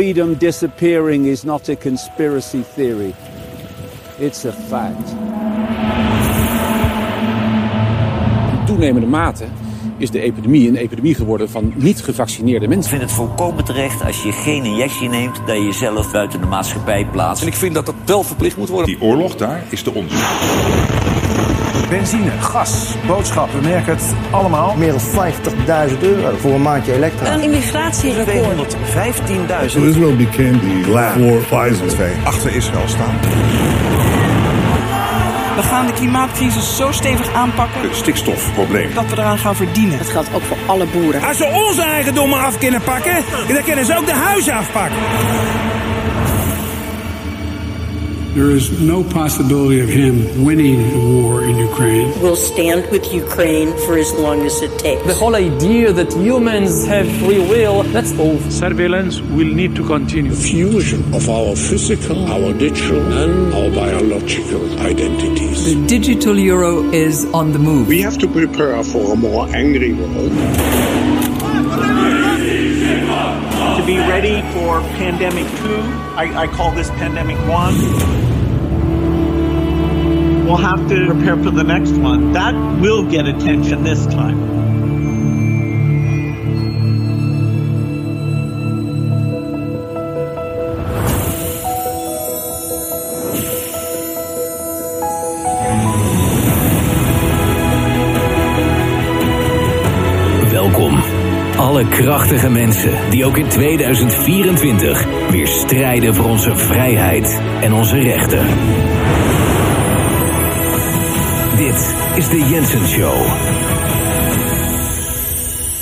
freedom disappearing is not a conspiracy theory. It's a fact. In toenemende mate is de epidemie een epidemie geworden van niet gevaccineerde mensen. Ik vind het volkomen terecht als je geen injectie neemt... dat je jezelf buiten de maatschappij plaatst. En ik vind dat dat wel verplicht moet worden. Die oorlog daar is de onze. Benzine, gas, boodschappen, we merken het allemaal. Meer dan 50.000 euro voor een maandje elektra. Een immigratierecord. 215.000. Israel became the lab for Pfizer. Achter Israël staan. We gaan de klimaatcrisis zo stevig aanpakken Het stikstofprobleem. dat we eraan gaan verdienen. Dat geldt ook voor alle boeren. Als ze onze eigendommen af kunnen pakken, dan kunnen ze ook de huizen afpakken. There is no possibility of him winning the war in Ukraine. We'll stand with Ukraine for as long as it takes. The whole idea that humans have free will, that's all. Surveillance will need to continue. Fusion of our physical, our digital, and our biological identities. The digital euro is on the move. We have to prepare for a more angry world. For pandemic two, I, I call this pandemic one. We'll have to prepare for the next one. That will get attention this time. Krachtige mensen die ook in 2024 weer strijden voor onze vrijheid en onze rechten. Dit is de Jensen Show.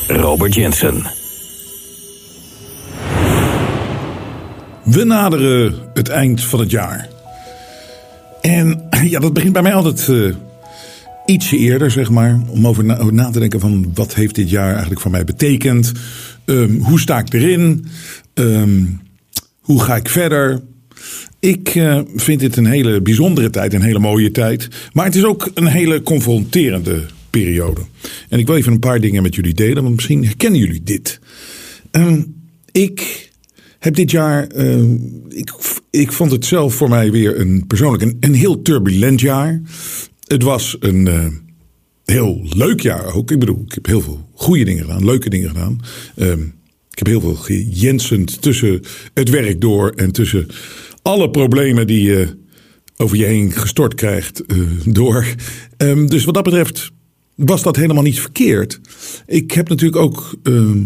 Robert Jensen. We naderen het eind van het jaar. En ja, dat begint bij mij altijd eh, ietsje eerder, zeg maar. Om over na, te denken van wat heeft dit jaar eigenlijk voor mij betekend? Ehm, hoe sta ik erin? Ehm, hoe ga ik verder? Ik eh, vind dit een hele bijzondere tijd, een hele mooie tijd. Maar het is ook een hele confronterende periode. En ik wil even een paar dingen met jullie delen, want misschien herkennen jullie dit. Ehm, ik heb dit jaar, ik, ik vond het zelf voor mij weer een persoonlijk een, een heel turbulent jaar. Het was een eh, heel leuk jaar ook. Ik bedoel, ik heb heel veel goede dingen gedaan, leuke dingen gedaan. Ehm, ik heb heel veel gejensend tussen het werk door en tussen alle problemen die je over je heen gestort krijgt eh, door. Ehm, dus wat dat betreft was dat helemaal niet verkeerd. Ik heb natuurlijk ook ehm,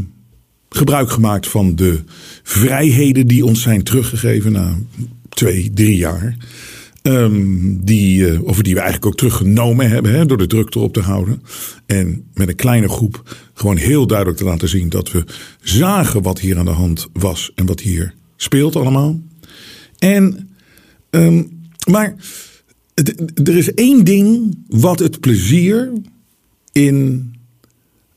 gebruik gemaakt van de vrijheden die ons zijn teruggegeven na twee, drie jaar. Ehm, die, eh, over die we eigenlijk ook teruggenomen hebben hè, door de druk erop te houden. En met een kleine groep gewoon heel duidelijk te laten zien dat we zagen wat hier aan de hand was en wat hier speelt allemaal. En, ehm, maar er is één ding wat het plezier in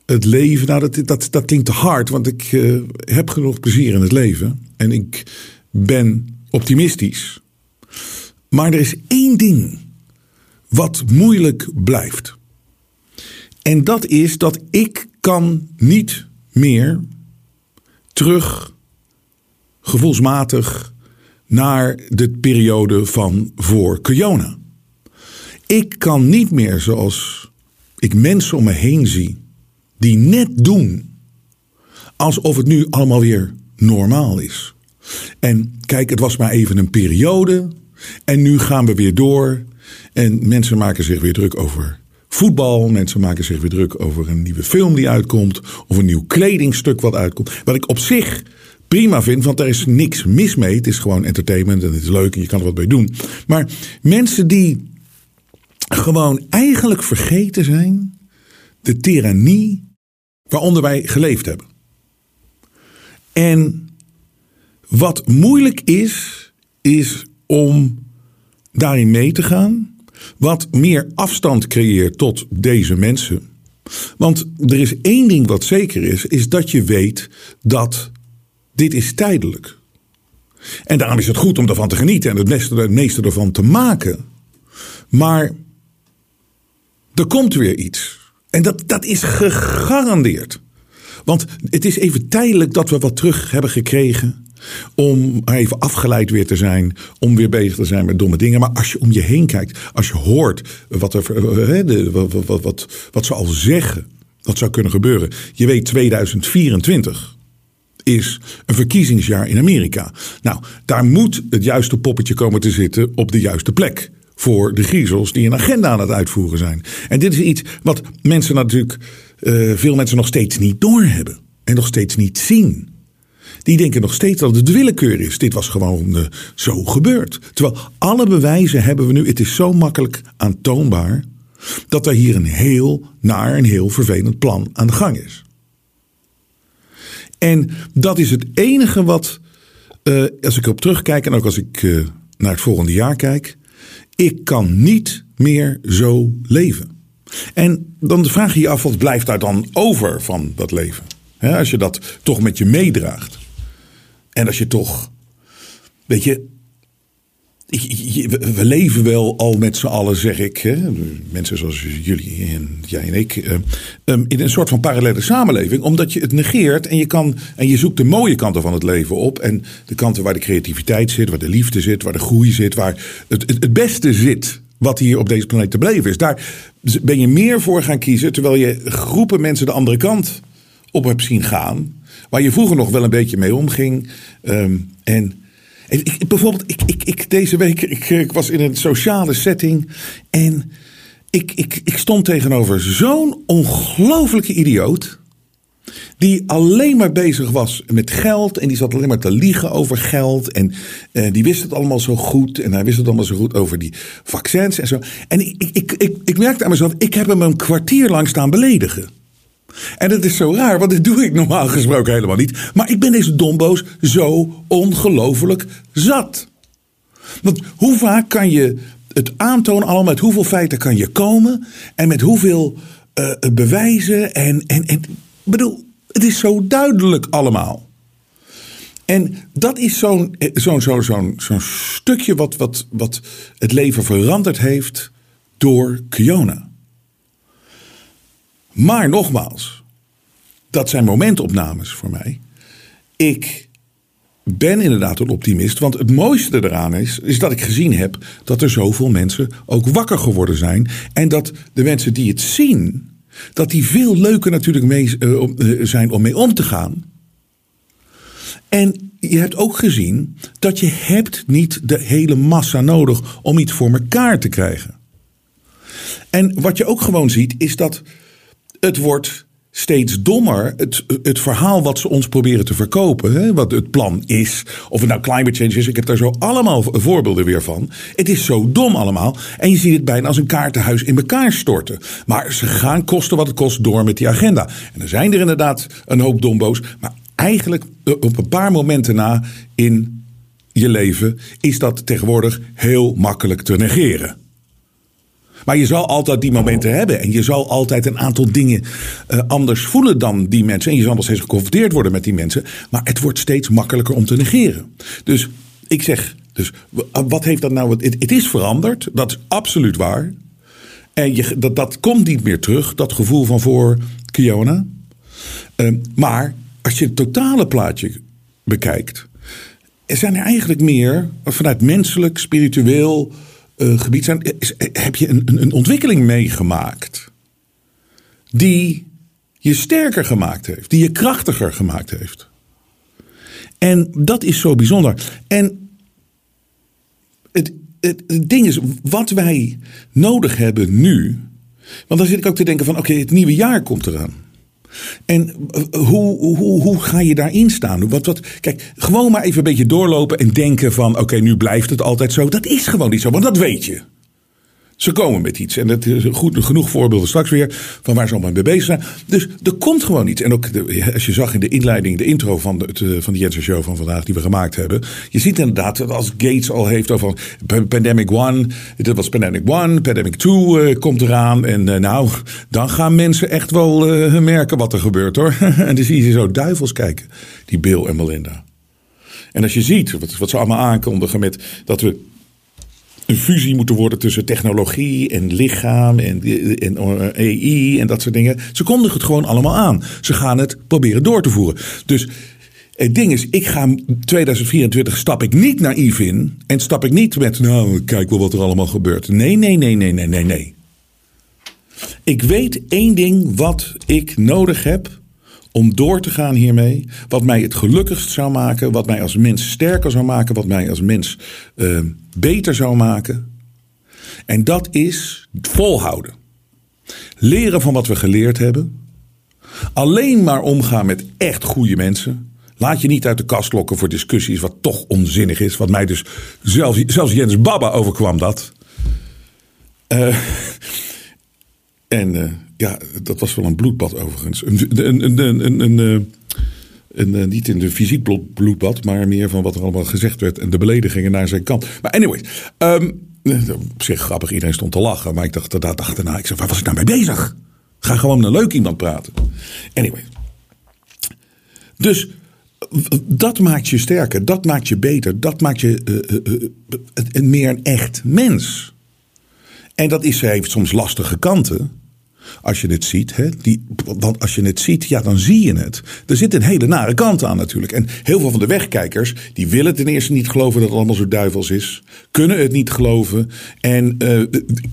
het leven. Nou, dat, dat, dat klinkt te hard, want ik eh, heb genoeg plezier in het leven. En ik ben optimistisch. Maar er is één ding wat moeilijk blijft. En dat is dat ik kan niet meer terug gevoelsmatig naar de periode van voor corona. Ik kan niet meer zoals ik mensen om me heen zie die net doen alsof het nu allemaal weer normaal is. En kijk, het was maar even een periode en nu gaan we weer door. En mensen maken zich weer druk over voetbal. Mensen maken zich weer druk over een nieuwe film die uitkomt. Of een nieuw kledingstuk wat uitkomt. Wat ik op zich prima vind, want er is niks mis mee. Het is gewoon entertainment en het is leuk en je kan er wat bij doen. Maar mensen die gewoon eigenlijk vergeten zijn de tirannie waaronder wij geleefd hebben. En wat moeilijk is, is om daarin mee te gaan. Wat meer afstand creëert tot deze mensen. Want er is één ding wat zeker is, is dat je weet dat dit is tijdelijk. En daarom is het goed om ervan te genieten en het meeste, ervan te maken. Maar er komt weer iets. En dat, dat is gegarandeerd. Want het is even tijdelijk dat we wat terug hebben gekregen. Om even afgeleid weer te zijn. Om weer bezig te zijn met domme dingen. Maar als je om je heen kijkt. Als je hoort wat, er, eh, wat, wat, wat, wat ze al zeggen. Wat zou kunnen gebeuren. Je weet 2024 is een verkiezingsjaar in Amerika. Nou, daar moet het juiste poppetje komen te zitten op de juiste plek. Voor de griezels die een agenda aan het uitvoeren zijn. En dit is iets wat mensen natuurlijk, uh, veel mensen nog steeds niet doorhebben. En nog steeds niet zien. Die denken nog steeds dat het willekeur is. Dit was gewoon uh, zo gebeurd. Terwijl alle bewijzen hebben we nu. Het is zo makkelijk aantoonbaar. Dat er hier een heel naar een heel vervelend plan aan de gang is. En dat is het enige wat, uh, als ik op terugkijk en ook als ik naar het volgende jaar kijk, ik kan niet meer zo leven. En dan vraag je je af, wat blijft daar dan over van dat leven? Als je dat toch met je meedraagt. En als je toch, weet je, we leven wel al met z'n allen, zeg ik. Hè? Mensen zoals jullie en jij en ik. Uh, in een soort van parallele samenleving. Omdat je het negeert en je, kan, en je zoekt de mooie kanten van het leven op. En de kanten waar de creativiteit zit, waar de liefde zit, waar de groei zit. Waar het, het beste zit wat hier op deze planeet te beleven is. Daar ben je meer voor gaan kiezen. Terwijl je groepen mensen de andere kant op hebt zien gaan. Waar je vroeger nog wel een beetje mee omging. Um, en ik, bijvoorbeeld, ik, ik, deze week ik, ik was in een sociale setting en ik, ik, ik stond tegenover zo'n ongelofelijke idioot. Die alleen maar bezig was met geld. En die zat alleen maar te liegen over geld. En uh, die wist het allemaal zo goed. En hij wist het allemaal zo goed over die vaccins en zo. En ik, ik, ik, ik, merkte aan mezelf, ik heb hem een kwartier lang staan beledigen. En dat is zo raar, want dit doe ik normaal gesproken helemaal niet. Maar ik ben deze domboos zo ongelooflijk zat. Want hoe vaak kan je het aantonen, allemaal met hoeveel feiten kan je komen en met hoeveel uh, bewijzen en, en, en bedoel, het is zo duidelijk allemaal. En dat is zo'n zo'n zo'n stukje wat, wat, wat het leven veranderd heeft door Kiona. Maar nogmaals, dat zijn momentopnames voor mij. Ik ben inderdaad een optimist. Want het mooiste eraan is, is dat ik gezien heb dat er zoveel mensen ook wakker geworden zijn. En dat de mensen die het zien, dat die veel leuker natuurlijk mee, uh, zijn om mee om te gaan. En je hebt ook gezien dat je hebt niet de hele massa nodig om iets voor elkaar te krijgen. En wat je ook gewoon ziet is dat het wordt steeds dommer. Het, het verhaal wat ze ons proberen te verkopen, hè, wat het plan is, of het nou climate change is, ik heb daar zo allemaal voorbeelden weer van. Het is zo dom allemaal. En je ziet het bijna als een kaartenhuis in elkaar storten. Maar ze gaan kosten wat het kost door met die agenda. En er zijn er inderdaad een hoop dombo's, maar eigenlijk eh, op een paar momenten na in je leven is dat tegenwoordig heel makkelijk te negeren. Maar je zal altijd die momenten hebben. En je zal altijd een aantal dingen uh, anders voelen dan die mensen. En je zal nog steeds geconfronteerd worden met die mensen. Maar het wordt steeds makkelijker om te negeren. Dus ik zeg, dus wat heeft dat nou? Het, het is veranderd. Dat is absoluut waar. En je, dat, dat komt niet meer terug, dat gevoel van voor Kiona. Uh, maar als je het totale plaatje bekijkt, er zijn er eigenlijk meer vanuit menselijk, spiritueel, uh, gebied zijn, heb je een, een ontwikkeling meegemaakt die je sterker gemaakt heeft, die je krachtiger gemaakt heeft. En dat is zo bijzonder. En het, het, ding is, wat wij nodig hebben nu. Want dan zit ik ook te denken van oké, het nieuwe jaar komt eraan. En hoe, hoe, hoe ga je daarin staan? Wat, wat, kijk, gewoon maar even een beetje doorlopen en denken van... oké, nu blijft het altijd zo. Dat is gewoon niet zo, want dat weet je. Ze komen met iets. En dat is goed, genoeg voorbeelden straks weer van waar ze allemaal mee bezig zijn. Dus er komt gewoon iets. En ook als je zag in de inleiding, de intro van de, van de Jensen Show van vandaag die we gemaakt hebben. Je ziet inderdaad dat als Gates al heeft over Pandemic One. Dit was Pandemic One. Pandemic Two uh, komt eraan. En uh, nou, dan gaan mensen echt wel merken wat er gebeurt hoor. en dan zie je zo duivels kijken. Die Bill en Melinda. En als je ziet wat, wat ze allemaal aankondigen met dat we een fusie moeten worden tussen technologie en lichaam en, en AI en dat soort dingen. Ze kondigen het gewoon allemaal aan. Ze gaan het proberen door te voeren. Dus het ding is, ik ga 2024 stap ik niet naïef in en stap ik niet met, nou, kijk wel wat er allemaal gebeurt. Nee, nee, nee, nee, nee, nee, nee. Ik weet één ding wat ik nodig heb om door te gaan hiermee. Wat mij het gelukkigst zou maken. Wat mij als mens sterker zou maken. Wat mij als mens uh, beter zou maken. En dat is volhouden. Leren van wat we geleerd hebben. Alleen maar omgaan met echt goede mensen. Laat je niet uit de kast lokken voor discussies wat toch onzinnig is. Wat mij dus zelfs, zelfs Jens Baba overkwam dat. Uh, en uh, ja, dat was wel een bloedbad overigens. Een, een, een, een, een, een niet in de fysiek bloedbad, maar meer van wat er allemaal gezegd werd en de beledigingen naar zijn kant. Maar anyway, um, op zich grappig, iedereen stond te lachen. Maar ik dacht, daar dacht daarna, ik zei, waar was ik nou mee bezig? Ga gewoon met een leuk iemand praten. Anyway. Dus dat maakt je sterker, dat maakt je beter, dat maakt je meer een echt mens. En dat is, heeft soms lastige kanten. Als je het ziet, hè? Die, want als je het ziet, ja, dan zie je het. Er zit een hele nare kant aan natuurlijk. En heel veel van de wegkijkers, die willen ten eerste niet geloven dat het allemaal zo duivels is. Kunnen het niet geloven. En uh,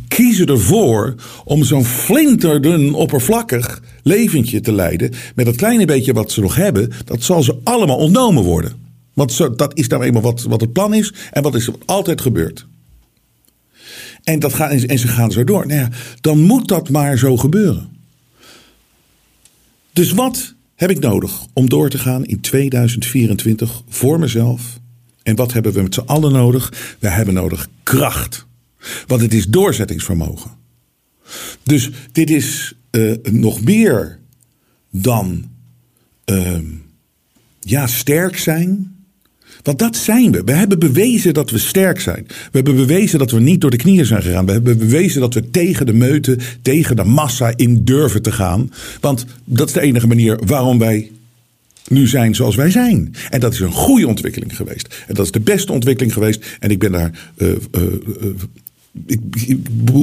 kiezen ervoor om zo'n flinterdun, oppervlakkig leventje te leiden. Met dat kleine beetje wat ze nog hebben, dat zal ze allemaal ontnomen worden. Want zo, dat is nou eenmaal wat, wat het plan is en wat is wat altijd gebeurt. En, dat gaat, en ze gaan zo door. Nou ja, dan moet dat maar zo gebeuren. Dus wat heb ik nodig om door te gaan in 2024 voor mezelf? En wat hebben we met z'n allen nodig? We hebben nodig kracht. Want het is doorzettingsvermogen. Dus dit is uh, nog meer dan uh, ja, sterk zijn. Want dat zijn we. We hebben bewezen dat we sterk zijn. We hebben bewezen dat we niet door de knieën zijn gegaan. We hebben bewezen dat we tegen de meute, tegen de massa in durven te gaan. Want dat is de enige manier waarom wij nu zijn zoals wij zijn. En dat is een goede ontwikkeling geweest. En dat is de beste ontwikkeling geweest. En ik ben daar. Uh, uh, uh, ik, ik,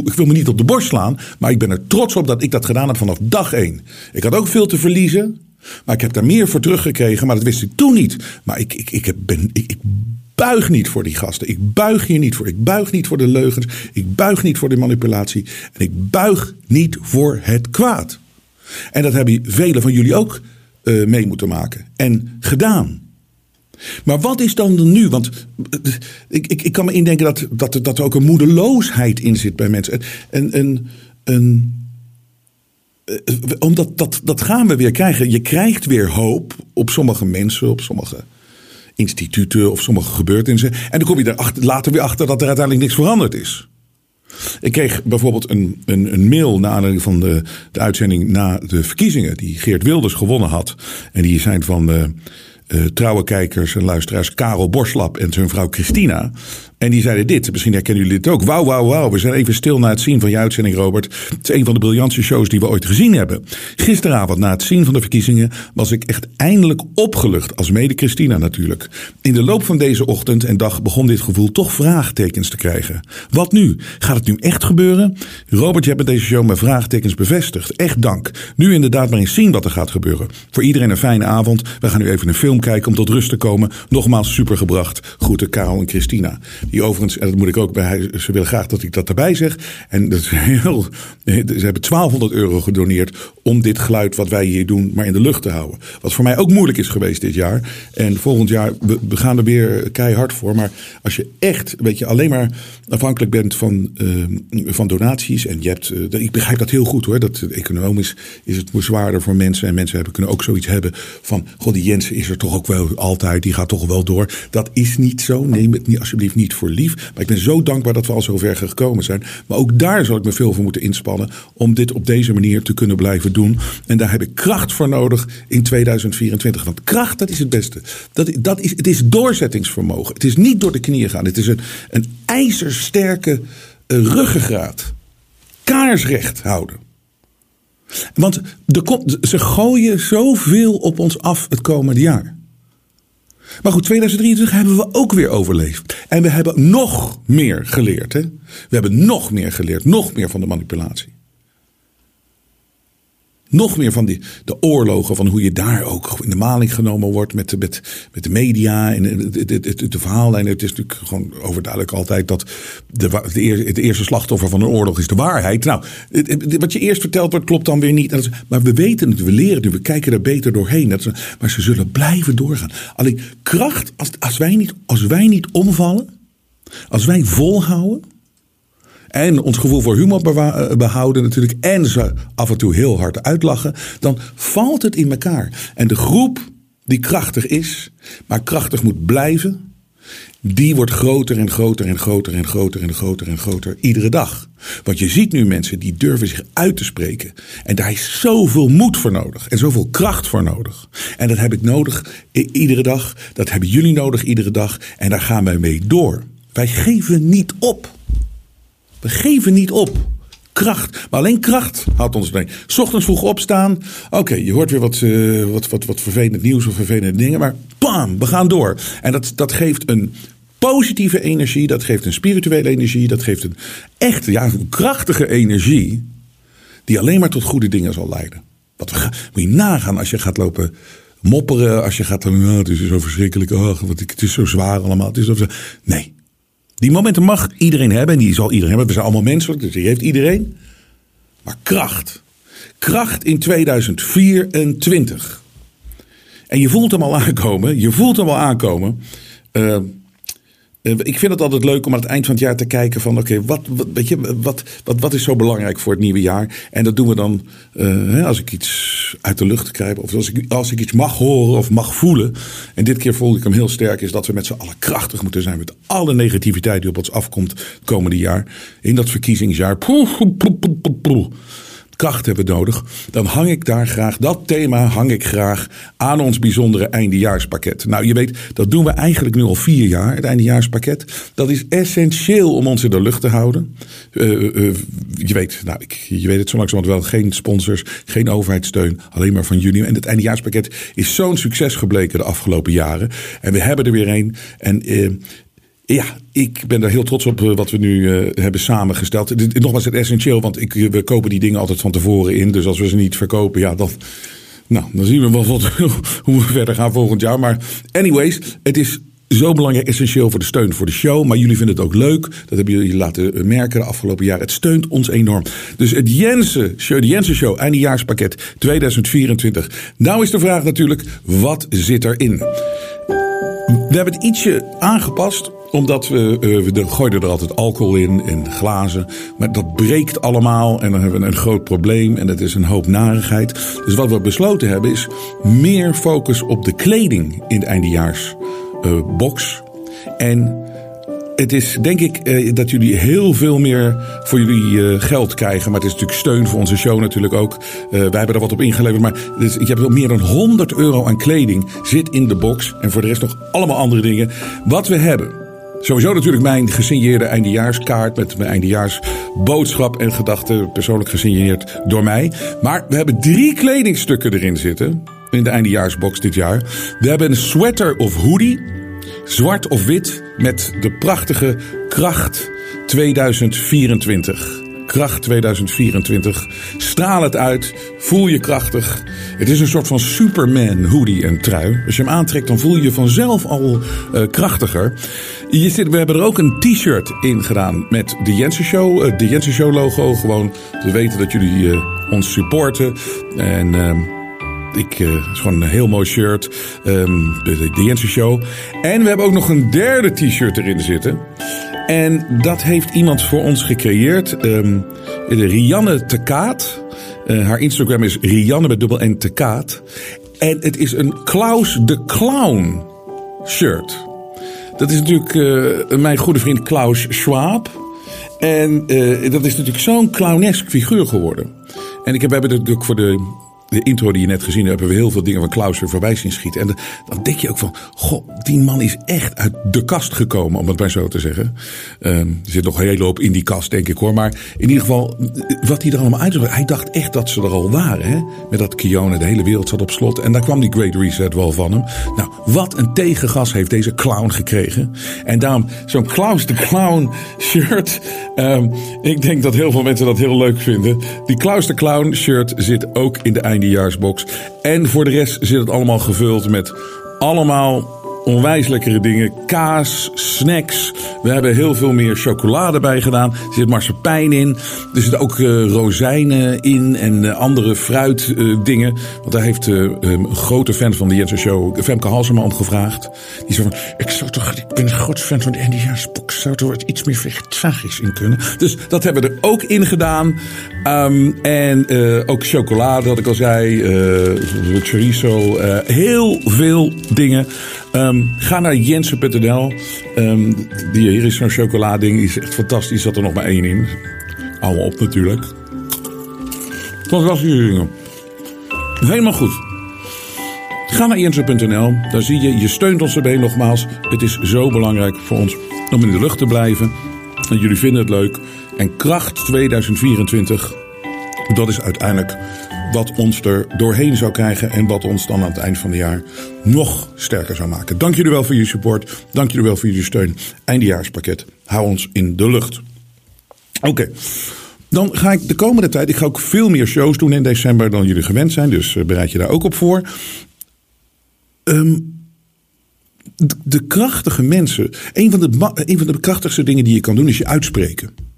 ik, wil me niet op de borst slaan, maar ik ben er trots op dat ik dat gedaan heb vanaf dag één. Ik had ook veel te verliezen. Maar ik heb daar meer voor teruggekregen, maar dat wist ik toen niet. Maar ik, ik, ik, ben, ik, ik buig niet voor die gasten. Ik buig hier niet voor. Ik buig niet voor de leugens. Ik buig niet voor de manipulatie. En ik buig niet voor het kwaad. En dat hebben velen van jullie ook uh, mee moeten maken. En gedaan. Maar wat is dan nu? Want ik, ik, ik kan me indenken dat, dat, dat er ook een moedeloosheid in zit bij mensen. En, een, een, eh, omdat dat, dat gaan we weer krijgen. Je krijgt weer hoop op sommige mensen, op sommige instituten of sommige gebeurtenissen. En dan kom je er later weer achter dat er uiteindelijk niks veranderd is. Ik kreeg bijvoorbeeld een, een, een mail na aanleiding van de, de uitzending na de verkiezingen. die Geert Wilders gewonnen had. En die zijn van de uh, trouwe kijkers en luisteraars Karel Borslap en zijn vrouw Christina. En die zeiden dit, misschien herkennen jullie dit ook. Wauw, wauw, wauw. We zijn even stil na het zien van je uitzending, Robert. Het is een van de briljantste shows die we ooit gezien hebben. Gisteravond, na het zien van de verkiezingen, was ik echt eindelijk opgelucht. Als mede Christina natuurlijk. In de loop van deze ochtend en dag begon dit gevoel toch vraagtekens te krijgen. Wat nu? Gaat het nu echt gebeuren? Robert, je hebt met deze show mijn vraagtekens bevestigd. Echt dank. Nu inderdaad maar eens zien wat er gaat gebeuren. Voor iedereen een fijne avond. We gaan nu even een film kijken om tot rust te komen. Nogmaals supergebracht. Groeten Karel en Christina. Die overigens, en dat moet ik ook bij, ze willen graag dat ik dat erbij zeg. En dat heel, ze hebben 1200 euro gedoneerd om dit geluid wat wij hier doen maar in de lucht te houden. Wat voor mij ook moeilijk is geweest dit jaar. En volgend jaar, we, gaan er weer keihard voor. Maar als je echt, weet je, alleen maar afhankelijk bent van, uh, van donaties. En je hebt, uh, ik begrijp dat heel goed hoor. Dat economisch is het zwaarder voor mensen. En mensen hebben, kunnen ook zoiets hebben van, god die Jensen is er toch ook wel altijd. Die gaat toch wel door. Dat is niet zo. Neem het niet, alsjeblieft niet voor lief. Maar ik ben zo dankbaar dat we al zover gekomen zijn. Maar ook daar zal ik me veel voor moeten inspannen. Om dit op deze manier te kunnen blijven doen. En daar heb ik kracht voor nodig in 2024. Want kracht, dat is het beste. Dat, dat is, het is doorzettingsvermogen. Het is niet door de knieën gaan. Het is een, een ijzersterke uh, ruggengraat. Kaarsrecht houden. Want de, ze gooien zoveel op ons af het komende jaar. Maar goed, 2023 hebben we ook weer overleefd. En we hebben nog meer geleerd. Hè? We hebben nog meer geleerd. Nog meer van de manipulatie. Nog meer van die, de oorlogen, van hoe je daar ook in de maling genomen wordt met met, met de media en de, de, de, de verhaallijn. Het is natuurlijk gewoon overduidelijk altijd dat de, de, het eerste slachtoffer van een oorlog is de waarheid. Nou, wat je eerst verteld wordt klopt dan weer niet. Maar we weten het, we leren het, we kijken er beter doorheen. Dat maar ze zullen blijven doorgaan. Alleen kracht, als, als, wij niet, als wij niet omvallen, als wij volhouden en ons gevoel voor humor eh, behouden natuurlijk. En ze af en toe heel hard uitlachen. Dan valt het in elkaar. En de groep die krachtig is, maar krachtig moet blijven. Die wordt groter en groter en groter en groter en groter en groter iedere dag. Want je ziet nu mensen die durven zich uit te spreken. En daar is zoveel moed voor nodig. En zoveel kracht voor nodig. En dat heb ik nodig iedere dag. Dat hebben jullie nodig iedere dag. En daar gaan wij mee door. Wij geven niet op. We geven niet op. Kracht. Maar alleen kracht houdt ons mee. Ochtends vroeg opstaan. Oké, je hoort weer wat, uh, wat, wat, wat vervelend nieuws of vervelende dingen. Maar bam, we gaan door. En dat, dat geeft een positieve energie. Dat geeft een spirituele energie. Dat geeft een echt ja, een krachtige energie. Die alleen maar tot goede dingen zal leiden. Wat we, moet nagaan als je gaat lopen mopperen. Als je gaat oh, het is zo verschrikkelijk. Oh, wat, het is zo zwaar allemaal. Het is zo, nee. Die momenten mag iedereen hebben en die zal iedereen hebben. We zijn allemaal mensen, dus die heeft iedereen. Maar kracht. Kracht in 2024. En je voelt hem al aankomen. Je voelt hem al aankomen. Eh, ik vind het altijd leuk om aan het eind van het jaar te kijken van oké, wat, weet je, wat, wat, wat is zo belangrijk voor het nieuwe jaar? En dat doen we dan uh, als ik iets uit de lucht krijg of als ik, als ik iets mag horen of mag voelen. En dit keer voel ik hem heel sterk, is dat we met z'n allen krachtig moeten zijn met alle negativiteit die op ons afkomt het komende jaar. In dat verkiezingsjaar. Kracht hebben nodig, dan hang ik daar graag, dat thema hang ik graag aan ons bijzondere eindejaarspakket. Nou, je weet, dat doen we eigenlijk nu al vier jaar, het eindejaarspakket. Dat is essentieel om ons in de lucht te houden. Uh, uh, je weet, nou, ik, je weet het zo langzamerhand wel, geen sponsors, geen overheidssteun, alleen maar van jullie. En het eindejaarspakket is zo'n succes gebleken de afgelopen jaren. En we hebben er weer een. En ja, ik ben daar heel trots op eh, wat we nu uh, hebben samengesteld. Nogmaals, het essentieel, want ik, we kopen die dingen altijd van tevoren in. Dus als we ze niet verkopen, ja, dan, nou, dan zien we wel wat, hoe we verder gaan volgend jaar. Maar anyways, het is zo belangrijk, essentieel voor de steun voor de show. Maar jullie vinden het ook leuk. Dat hebben jullie laten merken de afgelopen jaar. Het steunt ons enorm. Dus het Jensen Show, de Jensen Show, eindejaarspakket 2024. Nou is de vraag natuurlijk, wat zit erin? We hebben het ietsje aangepast omdat we, uh, we gooiden er altijd alcohol in en glazen. Maar dat breekt allemaal en dan hebben we een groot probleem en dat is een hoop narigheid. Dus wat we besloten hebben is meer focus op de kleding in de eindejaarsbox. Uh, en het is denk ik uh, dat jullie heel veel meer voor jullie uh, geld krijgen. Maar het is natuurlijk steun voor onze show natuurlijk ook. Uh, wij hebben er wat op ingeleverd. Maar dus, ik heb wel meer dan 100 euro aan kleding zit in de box. En voor de rest nog allemaal andere dingen. Wat we hebben Sowieso natuurlijk mijn gesigneerde eindejaarskaart met mijn eindejaarsboodschap en gedachten, persoonlijk gesigneerd door mij. Maar we hebben drie kledingstukken erin zitten in de eindejaarsbox dit jaar. We hebben een sweater of hoodie, zwart of wit, met de prachtige kracht 2024. Kracht 2024. Straal het uit. Voel je krachtig. Het is een soort van Superman hoodie en trui. Als je hem aantrekt, dan voel je je vanzelf al uh, krachtiger. Je zit, we hebben er ook een t-shirt in gedaan met de Jensen Show. Uh, de Jensen Show logo. Gewoon te weten dat jullie uh, ons supporten. En ehm, ik, uh, het is gewoon een heel mooi shirt. Um, de, de Jensen Show. En we hebben ook nog een derde t-shirt erin zitten. En dat heeft iemand voor ons gecreëerd. Um, Rianne Tekaat. Uh, haar Instagram is Rianne met dubbel N Tekaat. En het is een Klaus de Clown shirt. Dat is natuurlijk uh, mijn goede vriend Klaus Schwab. En uh, dat is natuurlijk zo'n clownesk figuur geworden. En ik heb, we natuurlijk voor de de intro die je net gezien hebt, hebben we heel veel dingen van Klaus weer voorbij zien schieten. En dan denk je ook van, goh, die man is echt uit de kast gekomen, om het maar zo te zeggen. Um, er zit nog een hele hoop in die kast, denk ik hoor. Maar in ieder geval, wat hij er allemaal uit Hij dacht echt dat ze er al waren, hè? Met dat Kione, de hele wereld zat op slot. En daar kwam die Great Reset wel van hem. Nou, wat een tegengas heeft deze clown gekregen. En daarom, zo'n Klaus de Clown shirt. Um, ik denk dat heel veel mensen dat heel leuk vinden. Die Klaus de Clown shirt zit ook in de eindejaarsbox. En voor de rest zit het allemaal gevuld met allemaal onwijs lekkere dingen. Kaas, snacks. We hebben heel veel meer chocolade bij gedaan. Er zit marsepein in. Er zitten ook uh, rozijnen in en uh, andere fruitdingen. Uh, Want daar heeft een grote fan van de Jensen Show, Femke Halsema, gevraagd. Die zei van, ik, zou toch, ik ben een groot fan van de Indiaansboek. Zou er iets meer vegetarisch in kunnen? Dus dat hebben we er ook in gedaan. Um, en ook chocolade, wat ik al zei. chorizo. heel veel dingen. Um, ga naar jensen.nl. Die hier is zo'n chocolading. Die is echt fantastisch. Zat er nog maar één in. Allemaal op natuurlijk. Fantastische dingen. Helemaal goed. Ga naar jensen.nl. Daar zie je, je steunt ons erbij nogmaals. Het is zo belangrijk voor ons om in de lucht te blijven. En jullie vinden het leuk. En kracht 2024. Dat is uiteindelijk wat ons er doorheen zou krijgen en wat ons dan aan het eind van het jaar nog sterker zou maken. Dank jullie wel voor je support. Dank jullie wel voor jullie steun. Eindejaarspakket. Hou ons in de lucht. Oké. Dan ga ik de komende tijd, ik ga ook veel meer shows doen in december dan jullie gewend zijn. Dus bereid je daar ook op voor. De, de, krachtige mensen. Een van, de, een van de krachtigste dingen die je kan doen is je uitspreken.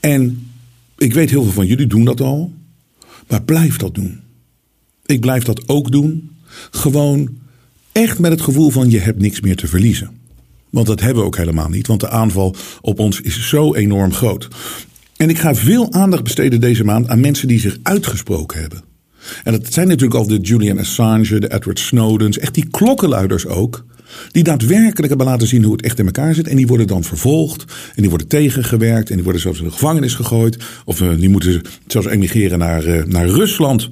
En ik weet heel veel van jullie doen dat al. Maar blijf dat doen. Ik blijf dat ook doen. Gewoon echt met het gevoel van je hebt niks meer te verliezen. Want dat hebben we ook helemaal niet. Want de aanval op ons is zo enorm groot. En ik ga veel aandacht besteden deze maand aan mensen die zich uitgesproken hebben. En dat zijn natuurlijk al de Julian Assange, de Edward Snowdens, echt die klokkenluiders ook. Die daadwerkelijk hebben laten zien hoe het echt in elkaar zit. En die worden dan vervolgd. En die worden tegengewerkt. En die worden zelfs in de gevangenis gegooid. Of uh, die moeten zelfs emigreren naar, uh, naar Rusland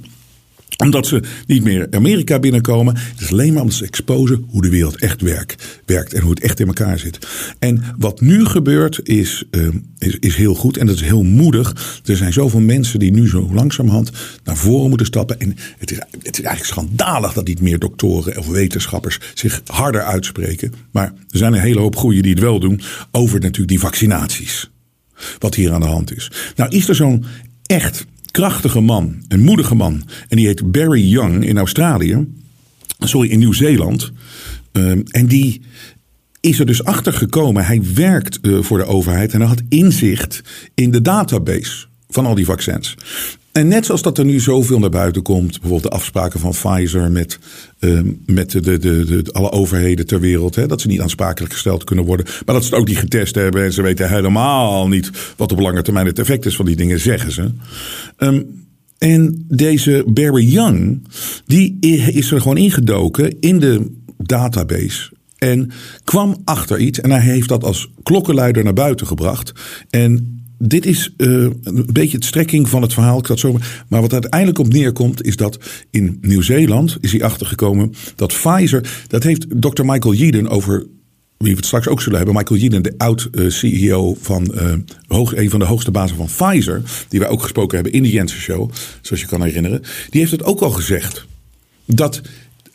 omdat ze niet meer Amerika binnenkomen. Het is alleen maar om te exposen hoe de wereld echt werkt, werkt en hoe het echt in elkaar zit. En wat nu gebeurt is, uh, is, is heel goed en dat is heel moedig. Er zijn zoveel mensen die nu zo langzamerhand naar voren moeten stappen. En het is, het is eigenlijk schandalig dat niet meer doktoren of wetenschappers zich harder uitspreken. Maar er zijn een hele hoop goeie die het wel doen over natuurlijk die vaccinaties. Wat hier aan de hand is. Nou is er zo'n echt krachtige man, een moedige man. En die heet Barry Young in Australië. Sorry, in Nieuw-Zeeland. Um, en die is er dus achter gekomen. Hij werkt uh, voor de overheid en hij had inzicht in de database van al die vaccins. En net zoals dat er nu zoveel naar buiten komt, bijvoorbeeld de afspraken van Pfizer met, uh, met de, de, de, alle overheden ter wereld, hè, dat ze niet aansprakelijk gesteld kunnen worden, maar dat ze het ook niet getest hebben en ze weten helemaal niet wat op lange termijn het effect is van die dingen, zeggen ze. Um, en deze Barry Young, die is er gewoon ingedoken in de database. En kwam achter iets en hij heeft dat als klokkenluider naar buiten gebracht. En dit is uh, een beetje het strekking van het verhaal. Zo, maar wat uiteindelijk op neerkomt, is dat in Nieuw-Zeeland is hij achtergekomen dat Pfizer. Dat heeft Dr. Michael Yeadon over. Wie we het straks ook zullen hebben. Michael Yeadon, de oud-CEO van uh, hoog, een van de hoogste bazen van Pfizer. Die wij ook gesproken hebben in de Jensen Show. Zoals je kan herinneren. Die heeft het ook al gezegd. Dat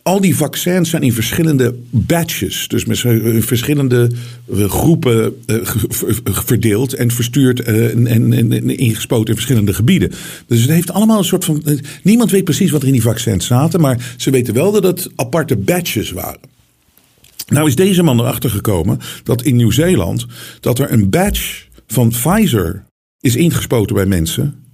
al die vaccins zijn in verschillende batches, dus met verschillende eh, groepen uh, verdeeld en verstuurd en, en, en, ingespoten in verschillende gebieden. Dus het heeft allemaal een soort van. Niemand weet precies wat er in die vaccins zaten, maar ze weten wel dat het aparte batches waren. Nou is deze man erachter gekomen dat in Nieuw-Zeeland dat er een batch van Pfizer is ingespoten bij mensen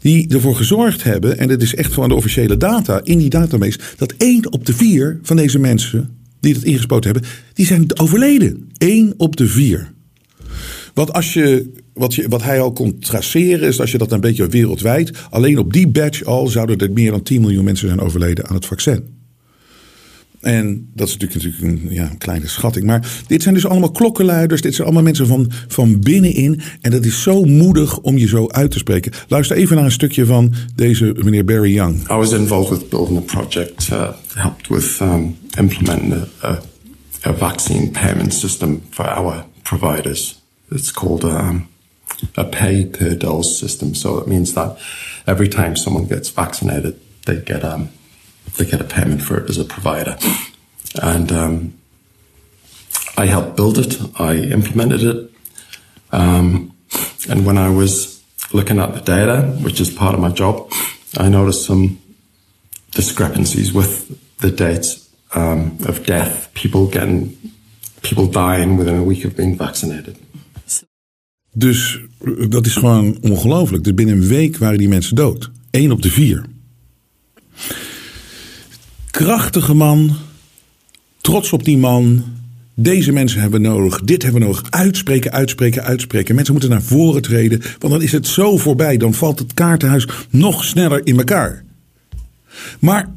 die ervoor gezorgd hebben, en dat is echt gewoon de officiële data in die database, dat één op de vier van deze mensen die dat ingespoten hebben, die zijn overleden. Eén op de vier. Want als je, wat, je, wat hij al kon traceren, is als je dat een beetje wereldwijd, alleen op die batch al zouden er meer dan 10 miljoen mensen zijn overleden aan het vaccin. En dat is natuurlijk, natuurlijk een, ja, kleine schatting. Maar dit zijn dus allemaal klokkenluiders. Dit zijn allemaal mensen van, van binnenin. En dat is zo moedig om je zo uit te spreken. Luister even naar een stukje van deze meneer Barry Young. I was involved with building a project uh, helped with um, implementing a, a, a vaccine payment system for our providers. It's called um, a pay per dose system. So it means that every time someone gets vaccinated, they get um, they get a payment for it as a provider. And um, I helped build it. I implemented it. Um, and when I was looking at the data, which is part of my job, I noticed some discrepancies with the dates um, of death. People getting, people dying within a week of being vaccinated. Dus dat is gewoon ongelooflijk. Dus binnen een week waren die mensen dood. Eén op de vier. Krachtige man. Trots op die man. Deze mensen hebben we nodig. Dit hebben we nodig. Uitspreken, uitspreken, uitspreken. Mensen moeten naar voren treden. Want dan is het zo voorbij. Dan valt het kaartenhuis nog sneller in elkaar. Maar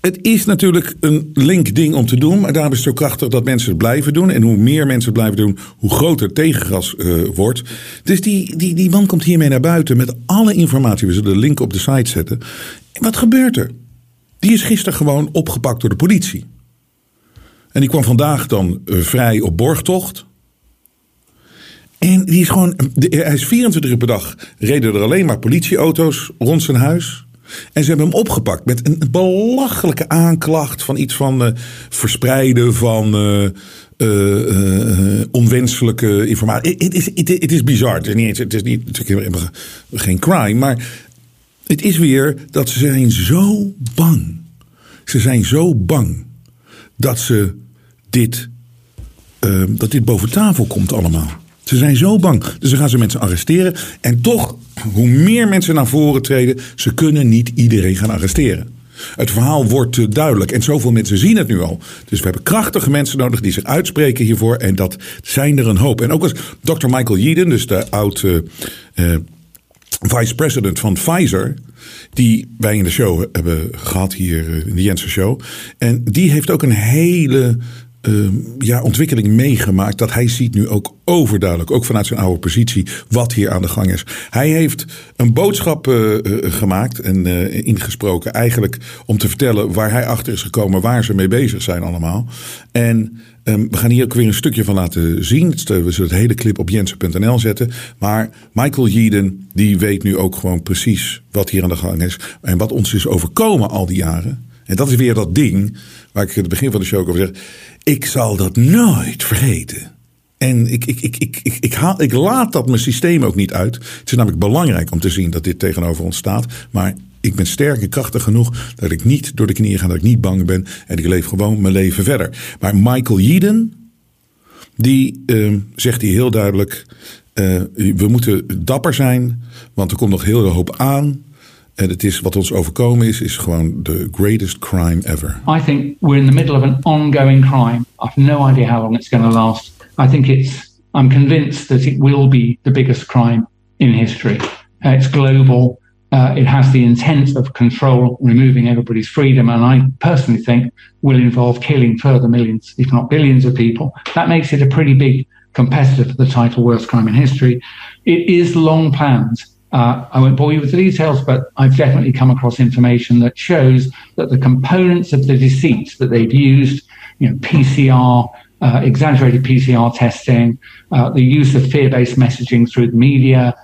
het is natuurlijk een link ding om te doen. Maar daarom is het zo krachtig dat mensen het blijven doen. En hoe meer mensen het blijven doen, hoe groter het tegengas uh, wordt. Dus die, die, die man komt hiermee naar buiten met alle informatie. We zullen de link op de site zetten. En wat gebeurt er? Die is gisteren gewoon opgepakt door de politie. En die kwam vandaag dan uh, vrij op borgtocht. En die is gewoon. Hij is 24 uur per dag. Reden er alleen maar politieauto's rond zijn huis. En ze hebben hem opgepakt met een belachelijke aanklacht van iets van uh, verspreiden van onwenselijke informatie. Het is, het is bizar. Het is niet, het is niet geen crime, maar het is weer dat ze zijn zo bang. Ze zijn zo bang dat ze dit, dat dit boven tafel komt allemaal. Ze zijn zo bang. Dus dan gaan ze mensen arresteren. En toch, hoe meer mensen naar voren treden, ze kunnen niet iedereen gaan arresteren. Het verhaal wordt duidelijk en zoveel mensen zien het nu al. Dus we hebben krachtige mensen nodig die zich uitspreken hiervoor. En dat zijn er een hoop. En ook als Dr. Michael Yeadon, dus de oud uh, uh, vice-president van Pfizer. Die wij in de show hebben gehad hier in de Jensen Show. En die heeft ook een hele uh, ja, ontwikkeling meegemaakt. Dat hij ziet nu ook overduidelijk, ook vanuit zijn oude positie, wat hier aan de gang is. Hij heeft een boodschap uh, uh, gemaakt en ingesproken, eigenlijk om te vertellen waar hij achter is gekomen, waar ze mee bezig zijn allemaal. En um, we gaan hier ook weer een stukje van laten zien. We zullen het hele clip op jensen.nl zetten. Maar Michael Yeadon, die weet nu ook gewoon precies wat hier aan de gang is. En wat ons is overkomen al die jaren. En dat is weer dat ding waar ik in het begin van de show over zeg. Ik zal dat nooit vergeten. En ik, ik, ik, ik, ik, ik, haal, ik laat dat mijn systeem ook niet uit. Het is namelijk belangrijk om te zien dat dit tegenover ons staat. Maar ik ben sterk en krachtig genoeg dat ik niet door de knieën ga, dat ik niet bang ben. En ik leef gewoon mijn leven verder. Maar Michael Yeadon, die uh, zegt hier heel duidelijk: uh, we moeten dapper zijn, want er komt nog heel veel hoop aan. En het is wat ons overkomen is, is gewoon the greatest crime ever. I think we're in the middle of an ongoing crime. I have no idea how long it's going to last. I think it's. I'm convinced that it will be the biggest crime in history. Uh, it's global. Uh, it has the intent of control, removing everybody's freedom, and I personally think will involve killing further millions, if not billions, of people. That makes it a pretty big competitor for the title "Worst Crime in History." It is long planned. Uh, I won't bore you with the details, but I've definitely come across information that shows that the components of the deceit that they've used, you know, PCR, uh, exaggerated PCR testing, uh, the use of fear-based messaging through the media,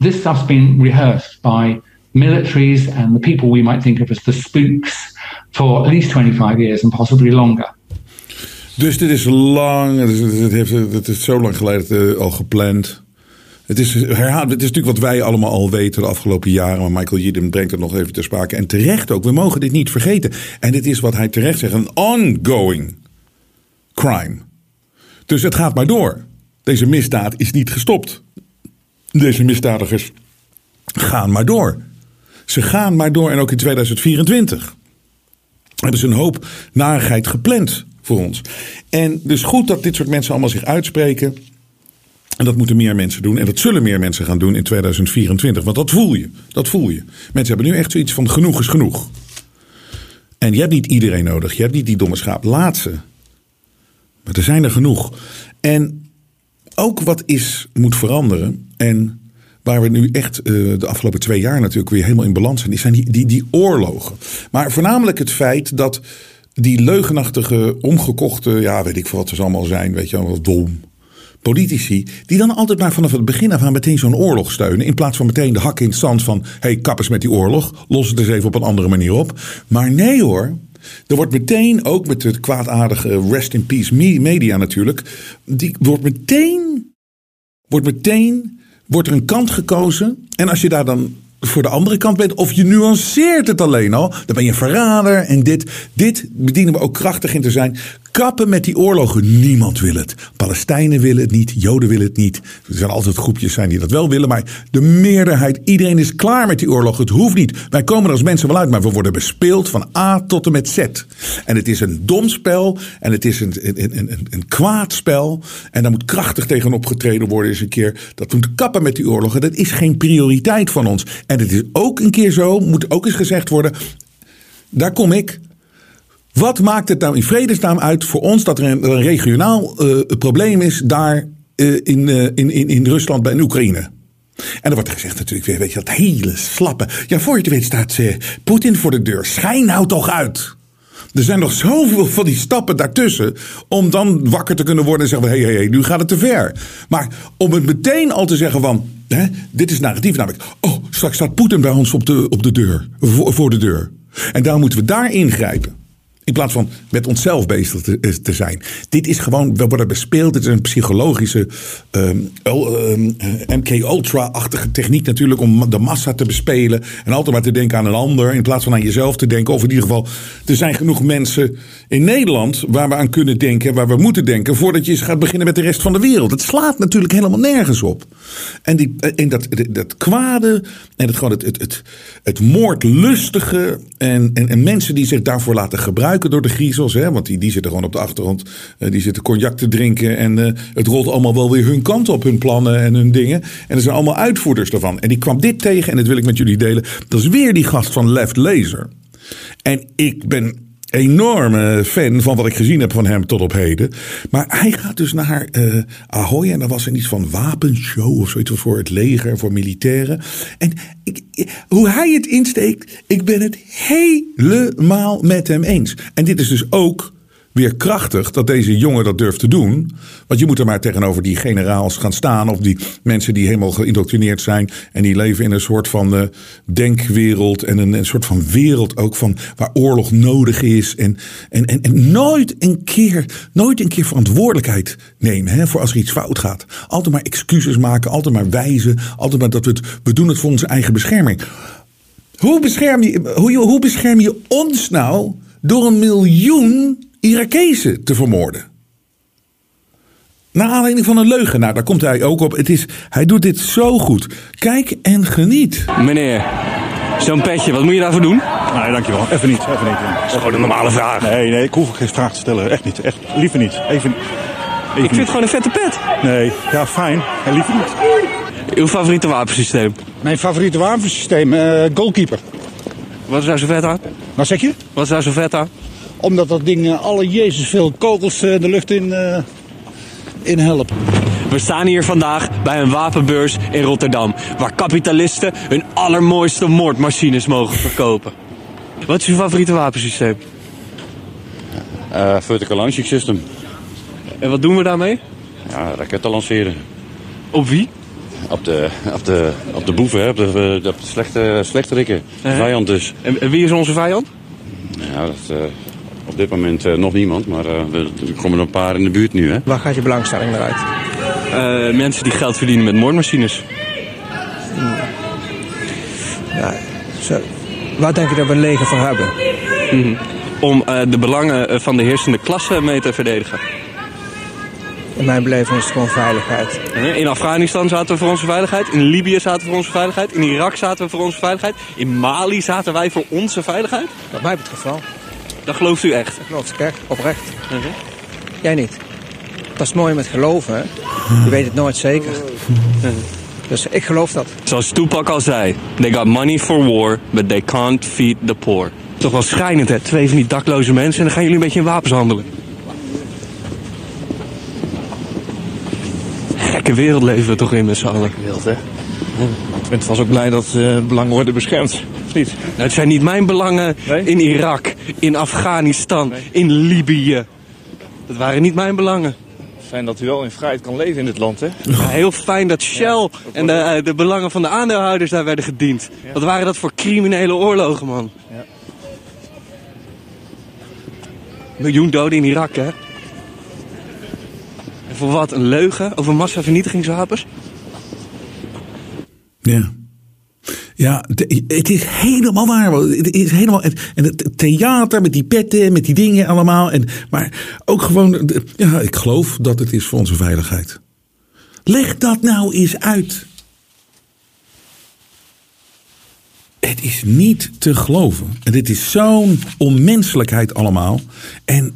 this stuff's been rehearsed by militaries and the people we might think of as the spooks for at least 25 years and possibly longer. Dus dit is lang, het heeft, het is zo lang geleden al gepland. Het is, herhaald, het is natuurlijk wat wij allemaal al weten de afgelopen jaren. Maar Michael Yeadon brengt het nog even ter sprake. En terecht ook. We mogen dit niet vergeten. En dit is wat hij terecht zegt. Een ongoing crime. Dus het gaat maar door. Deze misdaad is niet gestopt. Deze misdadigers gaan maar door. Ze gaan maar door. En ook in 2024 hebben ze een hoop narigheid gepland voor ons. En dus goed dat dit soort mensen allemaal zich uitspreken. En dat moeten meer mensen doen. En dat zullen meer mensen gaan doen in 2024. Want dat voel je. Dat voel je. Mensen hebben nu echt zoiets van genoeg is genoeg. En je hebt niet iedereen nodig. Je hebt niet die domme schaap. Laat ze. Maar er zijn er genoeg. En ook wat is, moet veranderen. En waar we nu echt uh, de afgelopen twee jaar natuurlijk weer helemaal in balans zijn. Die zijn die, die, die oorlogen. Maar voornamelijk het feit dat die leugenachtige, omgekochte, ja weet ik veel wat ze allemaal zijn. Weet je wel, dom politici, die dan altijd maar vanaf het begin af aan meteen zo'n oorlog steunen. In plaats van meteen de hak in het zand van, hey, kappers met die oorlog, los het eens even op een andere manier op. Maar nee hoor, er wordt meteen, ook met het kwaadaardige Rest in Peace media natuurlijk, die wordt meteen, wordt meteen, wordt er een kant gekozen. En als je daar dan voor de andere kant bent, of je nuanceert het alleen al, dan ben je verrader en dit. Dit bedienen we ook krachtig in te zijn. Kappen met die oorlogen. Niemand wil het. Palestijnen willen het niet. Joden willen het niet. Er zijn altijd groepjes zijn die dat wel willen. Maar de meerderheid, iedereen is klaar met die oorlog. Het hoeft niet. Wij komen er als mensen wel uit. Maar we worden bespeeld van A tot en met Z. En het is een dom spel. En het is een, een, een, een kwaad spel. En daar moet krachtig tegen opgetreden worden eens een keer. Dat moet kappen met die oorlogen. Dat is geen prioriteit van ons. En het is ook een keer zo, moet ook eens gezegd worden. Daar kom ik. Wat maakt het nou in vredesnaam uit voor ons dat er een, regionaal uh, probleem is daar uh, in, uh, in, in, in Rusland bij Oekraïne? En dan wordt gezegd natuurlijk weer, weet je, dat hele slappe. Ja, voor je het weet staat Poetin voor de deur. Schijn nou toch uit. Er zijn nog zoveel van die stappen daartussen. Om dan wakker te kunnen worden en zeggen: hé, hé, hé, nu gaat het te ver. Maar om het meteen al te zeggen van. Hè, dit is narratief namelijk. Oh, straks staat Poetin bij ons op de, op de deur. Voor, voor de deur. En daarom moeten we daar ingrijpen. In plaats van met onszelf bezig te, eh, te, zijn. Dit is gewoon, we worden bespeeld. Het is een psychologische um, um, MK Ultra-achtige techniek natuurlijk om de massa te bespelen. En altijd maar te denken aan een ander in plaats van aan jezelf te denken. Of in ieder geval, er zijn genoeg mensen in Nederland waar we aan kunnen denken, waar we moeten denken, voordat je gaat beginnen met de rest van de wereld. Het slaat natuurlijk helemaal nergens op. En, die, en dat, dat kwade en het, gewoon het, het, het, moordlustige en, en mensen die zich daarvoor laten gebruiken door de griezels. Hè, want die, die zitten gewoon op de achtergrond. Uh, die zitten cognac te drinken. En uh, het rolt allemaal wel weer hun kant op, hun plannen en hun dingen. En er zijn allemaal uitvoerders daarvan. En die kwam dit tegen, en dat wil ik met jullie delen. Dat is weer die gast van Left Laser. En ik ben enorme fan van wat ik gezien heb van hem tot op heden. Maar hij gaat dus naar uh, Ahoy en daar was er iets van wapenshow of zoiets voor het leger, voor militairen. En ik, hoe hij het insteekt, ik ben het helemaal met hem eens. En dit is dus ook weer krachtig dat deze jongen dat durft te doen. Want je moet er maar tegenover die generaals gaan staan. Of die mensen die helemaal geïndoctrineerd zijn. En die leven in een soort van uh, denkwereld. En een, een, soort van wereld ook van waar oorlog nodig is. En, en, en, en nooit een keer, nooit een keer verantwoordelijkheid nemen. Hè, voor als er iets fout gaat. Altijd maar excuses maken. Altijd maar wijzen. Altijd maar dat we het, we doen het voor onze eigen bescherming. Hoe bescherm je, hoe, hoe bescherm je ons nou door een miljoen Irakezen te vermoorden. Naar aanleiding van een leugenaar, daar komt hij ook op. Het is, hij doet dit zo goed. Kijk en geniet. Meneer, zo'n petje, wat moet je daarvoor doen? Nee, dankjewel. Even niet. Even niet. Dat is gewoon een normale vraag. Nee, nee, ik hoef geen vraag te stellen. Echt niet. Echt, liever niet. Even, even ik vind het gewoon een vette pet. Nee, ja, fijn. En liever niet. Uw favoriete wapensysteem? Mijn favoriete wapensysteem? Uh, goalkeeper. Wat is daar zo vet aan? Wat zeg je? Wat is daar zo vet aan? Omdat dat ding uh, alle Jezus veel kogels uh, de lucht in, uh, in helpt. We staan hier vandaag bij een wapenbeurs in Rotterdam. Waar kapitalisten hun allermooiste moordmachines mogen verkopen. Wat is uw favoriete wapensysteem? vertical launching system. En wat doen we daarmee? Ja, raketten lanceren. Op wie? Op de, op de, op de boeven, hè? op de, op de slechte, slechterikken. -huh. Vijand dus. En, en, wie is onze vijand? Ja, dat, op dit moment uh, nog niemand, maar uh, er komen er een paar in de buurt nu. Hè? Waar gaat je belangstelling naar uit? Uh, mensen die geld verdienen met moordmachines. Hmm. Ja, zo. Waar denk je dat we een leger voor hebben? Mm -hmm. Om de belangen van de heersende klasse mee te verdedigen. In mijn beleving is het gewoon veiligheid. In Afghanistan zaten we voor onze veiligheid. In Libië zaten we voor onze veiligheid. In Irak zaten we voor onze veiligheid. In Mali zaten wij voor onze veiligheid. Wat mij betreft wel. Dat gelooft u echt? Dat geloof ik echt, oprecht. Uh -huh. Jij niet. Dat is mooi met geloven, hè? Je weet het nooit zeker. Uh -huh. Dus ik geloof dat. Zoals Tupac al zei, they got money for war, but they can't feed the poor. Toch wel schrijnend, hè? Twee van die dakloze mensen en dan gaan jullie een beetje in wapens handelen. Gekke wereld leven we toch in met z'n allen. Wild, hè? Bent vast ook blij dat uh, belangen worden beschermd, of niet? Nou, het zijn niet mijn belangen in Irak, in Afghanistan, in Libië. Dat waren niet mijn belangen. Fijn dat u wel in vrijheid kan leven in dit land, hè? Ja, heel fijn dat Shell en de, eh, de, belangen van de aandeelhouders daar werden gediend. Wat waren dat voor criminele oorlogen, man? Ja. Miljoen doden in Irak, hè? En voor wat? Een leugen over massavernietigingswapens? Ja. Ja, het is helemaal waar. Het is helemaal, en het theater met die petten, met die dingen allemaal. En, maar ook gewoon, ja, ik geloof dat het is voor onze veiligheid. Leg dat nou eens uit. Het is niet te geloven. En dit is zo'n onmenselijkheid allemaal. En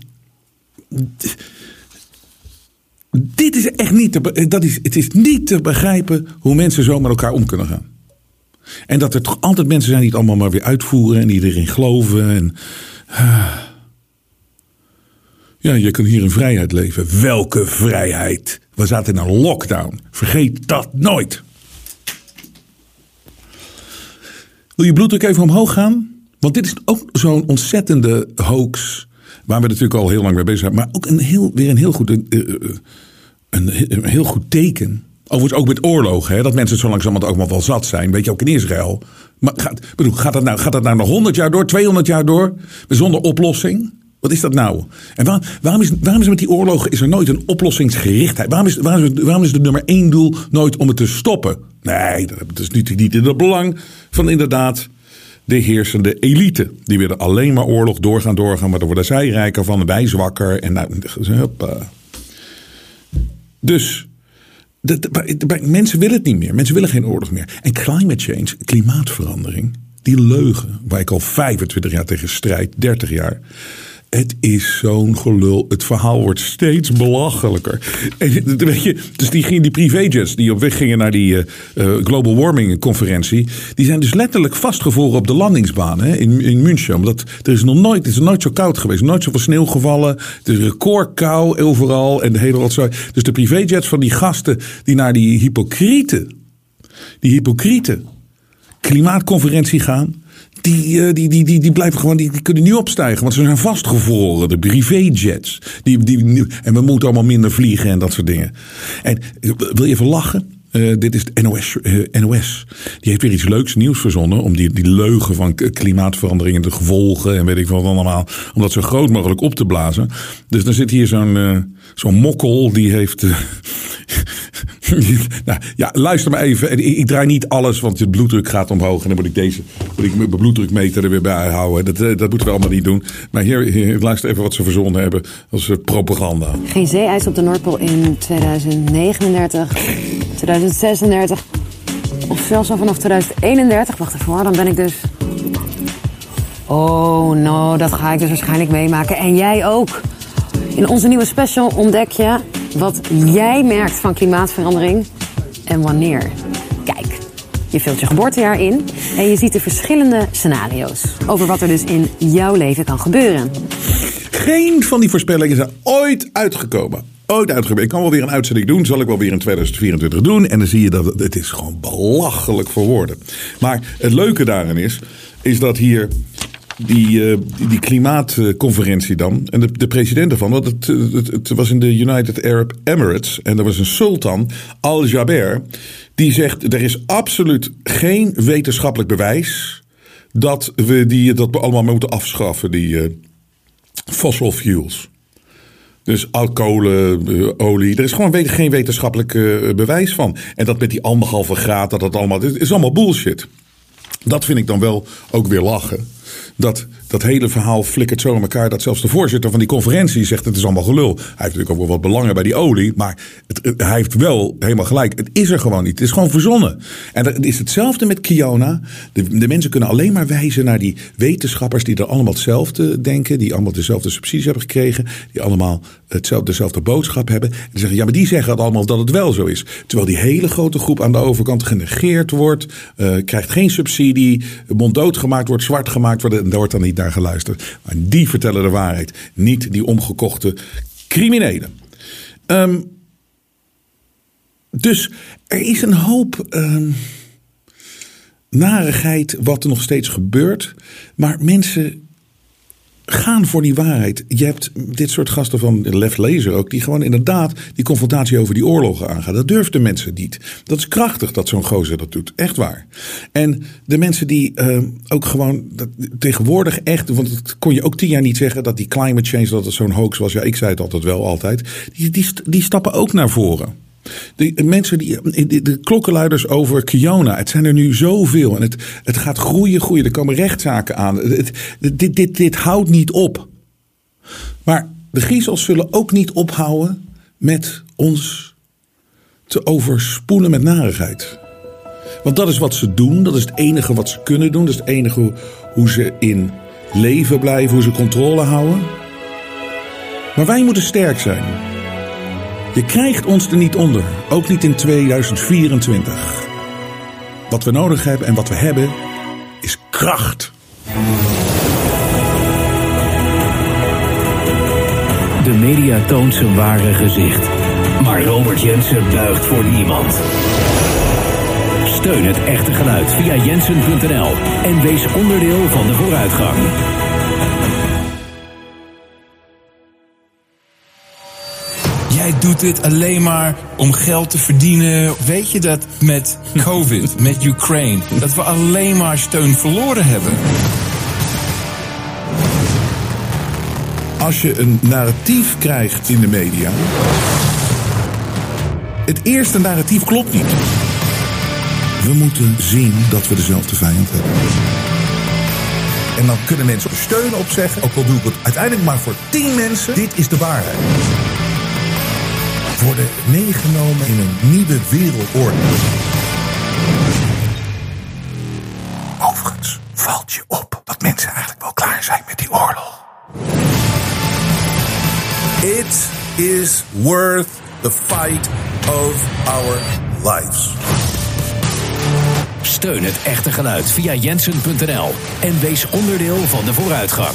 dit is echt niet te, dat is, het is niet te begrijpen hoe mensen zo met elkaar om kunnen gaan. En dat er toch altijd mensen zijn die het allemaal maar weer uitvoeren en die erin geloven. En, ja, je kunt hier in vrijheid leven. Welke vrijheid? We zaten in een lockdown. Vergeet dat nooit. Wil je bloeddruk even omhoog gaan? Want dit is ook zo'n ontzettende hoax. Waar we natuurlijk al heel lang mee bezig zijn. Maar ook een heel, weer een heel goed, een, heel goed teken. Overigens ook met oorlogen, hè, dat mensen zo langzamerhand ook wel zat zijn. Weet je, ook in Israël. Maar gaat, bedoel, gaat, dat nou, gaat dat nou nog 100 jaar door, 200 jaar door, zonder oplossing? Wat is dat nou? En waar, waarom, is, waarom is met die oorlogen is er nooit een oplossingsgerichtheid? Waarom is, waarom is, waarom de nummer één doel nooit om het te stoppen? Nee, dat is niet, niet in het belang van inderdaad de heersende elite. Die willen alleen maar oorlog doorgaan, doorgaan. Maar dan worden zij rijker van wij zwakker. En nou, hoppa. Dus mensen willen het niet meer. Mensen willen geen oorlog meer. En climate change, klimaatverandering, die leugen waar ik al 25 jaar tegen strijd, 30 jaar. Het is zo'n gelul. Het verhaal wordt steeds belachelijker. En, weet je, dus die, die privéjets die op weg gingen naar die uh, global warming conferentie. Die zijn dus letterlijk vastgevroren op de landingsbaan hè, in, in München. Omdat er is nog nooit, het is nooit zo koud geweest. Nooit zoveel sneeuw gevallen. Het is recordkou overal. En de hele rotzooi. Dus de privéjets van die gasten die naar die hypocriete. Die hypocriete klimaatconferentie gaan die, die, die, die, die blijven gewoon, die, die kunnen niet opstijgen. Want ze zijn vastgevroren, de privéjets. Die, die, en we moeten allemaal minder vliegen en dat soort dingen. En wil je even lachen? Uh, dit is NOS, NOS. Die heeft weer iets leuks nieuws verzonnen. Om die, die leugen van klimaatverandering en de gevolgen en weet ik wat allemaal. Om dat zo groot mogelijk op te blazen. Dus dan zit hier zo'n zo'n mokkel. Die heeft. nou, ja, luister maar even. Ik, ik, draai niet alles, want je bloeddruk gaat omhoog. En dan moet ik deze moet ik mijn bloeddrukmeter er weer bij houden. Dat, dat moeten we allemaal niet doen. Maar hier, luister even wat ze verzonnen hebben als propaganda. Geen zeeijs op de Noordpool in 2039. 2036 of zelfs al vanaf 2031. Wacht even hoor, dan ben ik dus... Oh, no, dat ga ik dus waarschijnlijk meemaken. En jij ook. In onze nieuwe special ontdek je wat jij merkt van klimaatverandering en wanneer. Kijk, je vult je geboortejaar in en je ziet de verschillende scenario's over wat er dus in jouw leven kan gebeuren. Geen van die voorspellingen zijn ooit uitgekomen ooit uitgebeurd. Ik kan wel weer een uitzending doen. Zal ik wel weer in 2024 doen. En dan zie je dat het, het is gewoon belachelijk voor woorden. Maar het leuke daarin is, is dat hier die, uh, die, klimaatconferentie dan. En de, de president ervan. Want het, het, was in de United Arab Emirates. En er was een sultan, Al-Jaber. Die zegt: er is absoluut geen wetenschappelijk bewijs. dat we die, dat we allemaal moeten afschaffen, die uh, fossil fuels. Dus alcoholen, eh, olie. Er is gewoon geen wetenschappelijk uh, bewijs van. En dat met die anderhalve graad, dat dat allemaal. Is allemaal bullshit. Dat vind ik dan wel ook weer lachen dat dat hele verhaal flikkert zo in elkaar dat zelfs de voorzitter van die conferentie zegt: het is allemaal gelul. Hij heeft natuurlijk ook wel wat belangen bij die olie, maar het, hij heeft wel helemaal gelijk. Het is er gewoon niet. Het is gewoon verzonnen. En dat is hetzelfde met Kiona. De, de mensen kunnen alleen maar wijzen naar die wetenschappers die er allemaal hetzelfde denken, die allemaal dezelfde subsidies hebben gekregen, die allemaal hetzelfde, boodschap hebben. En zeggen: ja, maar die zeggen allemaal dat het wel zo is. Terwijl die hele grote groep aan de overkant genegeerd wordt, uh, krijgt geen subsidie, monddood gemaakt wordt, zwart gemaakt wordt. en daar wordt dan niet naar geluisterd. Maar die vertellen de waarheid. Niet die omgekochte criminelen. Ehm, dus er is een hoop ehm, narigheid wat er nog steeds gebeurt. Maar mensen gaan voor die waarheid. Je hebt dit soort gasten van Lef Lezer ook, die gewoon inderdaad die confrontatie over die oorlogen aangaan. Dat durfden mensen niet. Dat is krachtig dat zo'n gozer dat doet. Echt waar. En de mensen die uh, ook gewoon dat, tegenwoordig echt, want dat kon je ook tien jaar niet zeggen dat die climate change, dat het zo'n hoax was. Ja, ik zei het altijd wel altijd. Die, die, die stappen ook naar voren. De mensen die, de, de klokkenluiders over Kiona, het zijn er nu zoveel en het, het gaat groeien, groeien. Er komen rechtszaken aan. Het, dit, dit, dit houdt niet op. Maar de griezels zullen ook niet ophouden met ons te overspoelen met narigheid. Want dat is wat ze doen, dat is het enige wat ze kunnen doen, dat is het enige hoe ze in leven blijven, hoe ze controle houden. Maar wij moeten sterk zijn. Je krijgt ons er niet onder, ook niet in 2024. Wat we nodig hebben en wat we hebben is kracht. De media toont zijn ware gezicht. Maar Robert Jensen buigt voor niemand. Steun het echte geluid via jensen.nl en wees onderdeel van de vooruitgang. Doet dit alleen maar om geld te verdienen. Weet je dat met COVID, met Ukraine, dat we alleen maar steun verloren hebben? Als je een narratief krijgt in de media. Het eerste narratief klopt niet. We moeten zien dat we dezelfde vijand hebben. En dan kunnen mensen steun op zeggen. Ook al doe ik het uiteindelijk maar voor tien mensen. Dit is de waarheid. Worden meegenomen in een nieuwe wereldorde. Overigens valt je op dat mensen eigenlijk wel klaar zijn met die oorlog. It is worth the fight of our lives. Steun het echte geluid via jensen.nl en wees onderdeel van de vooruitgang.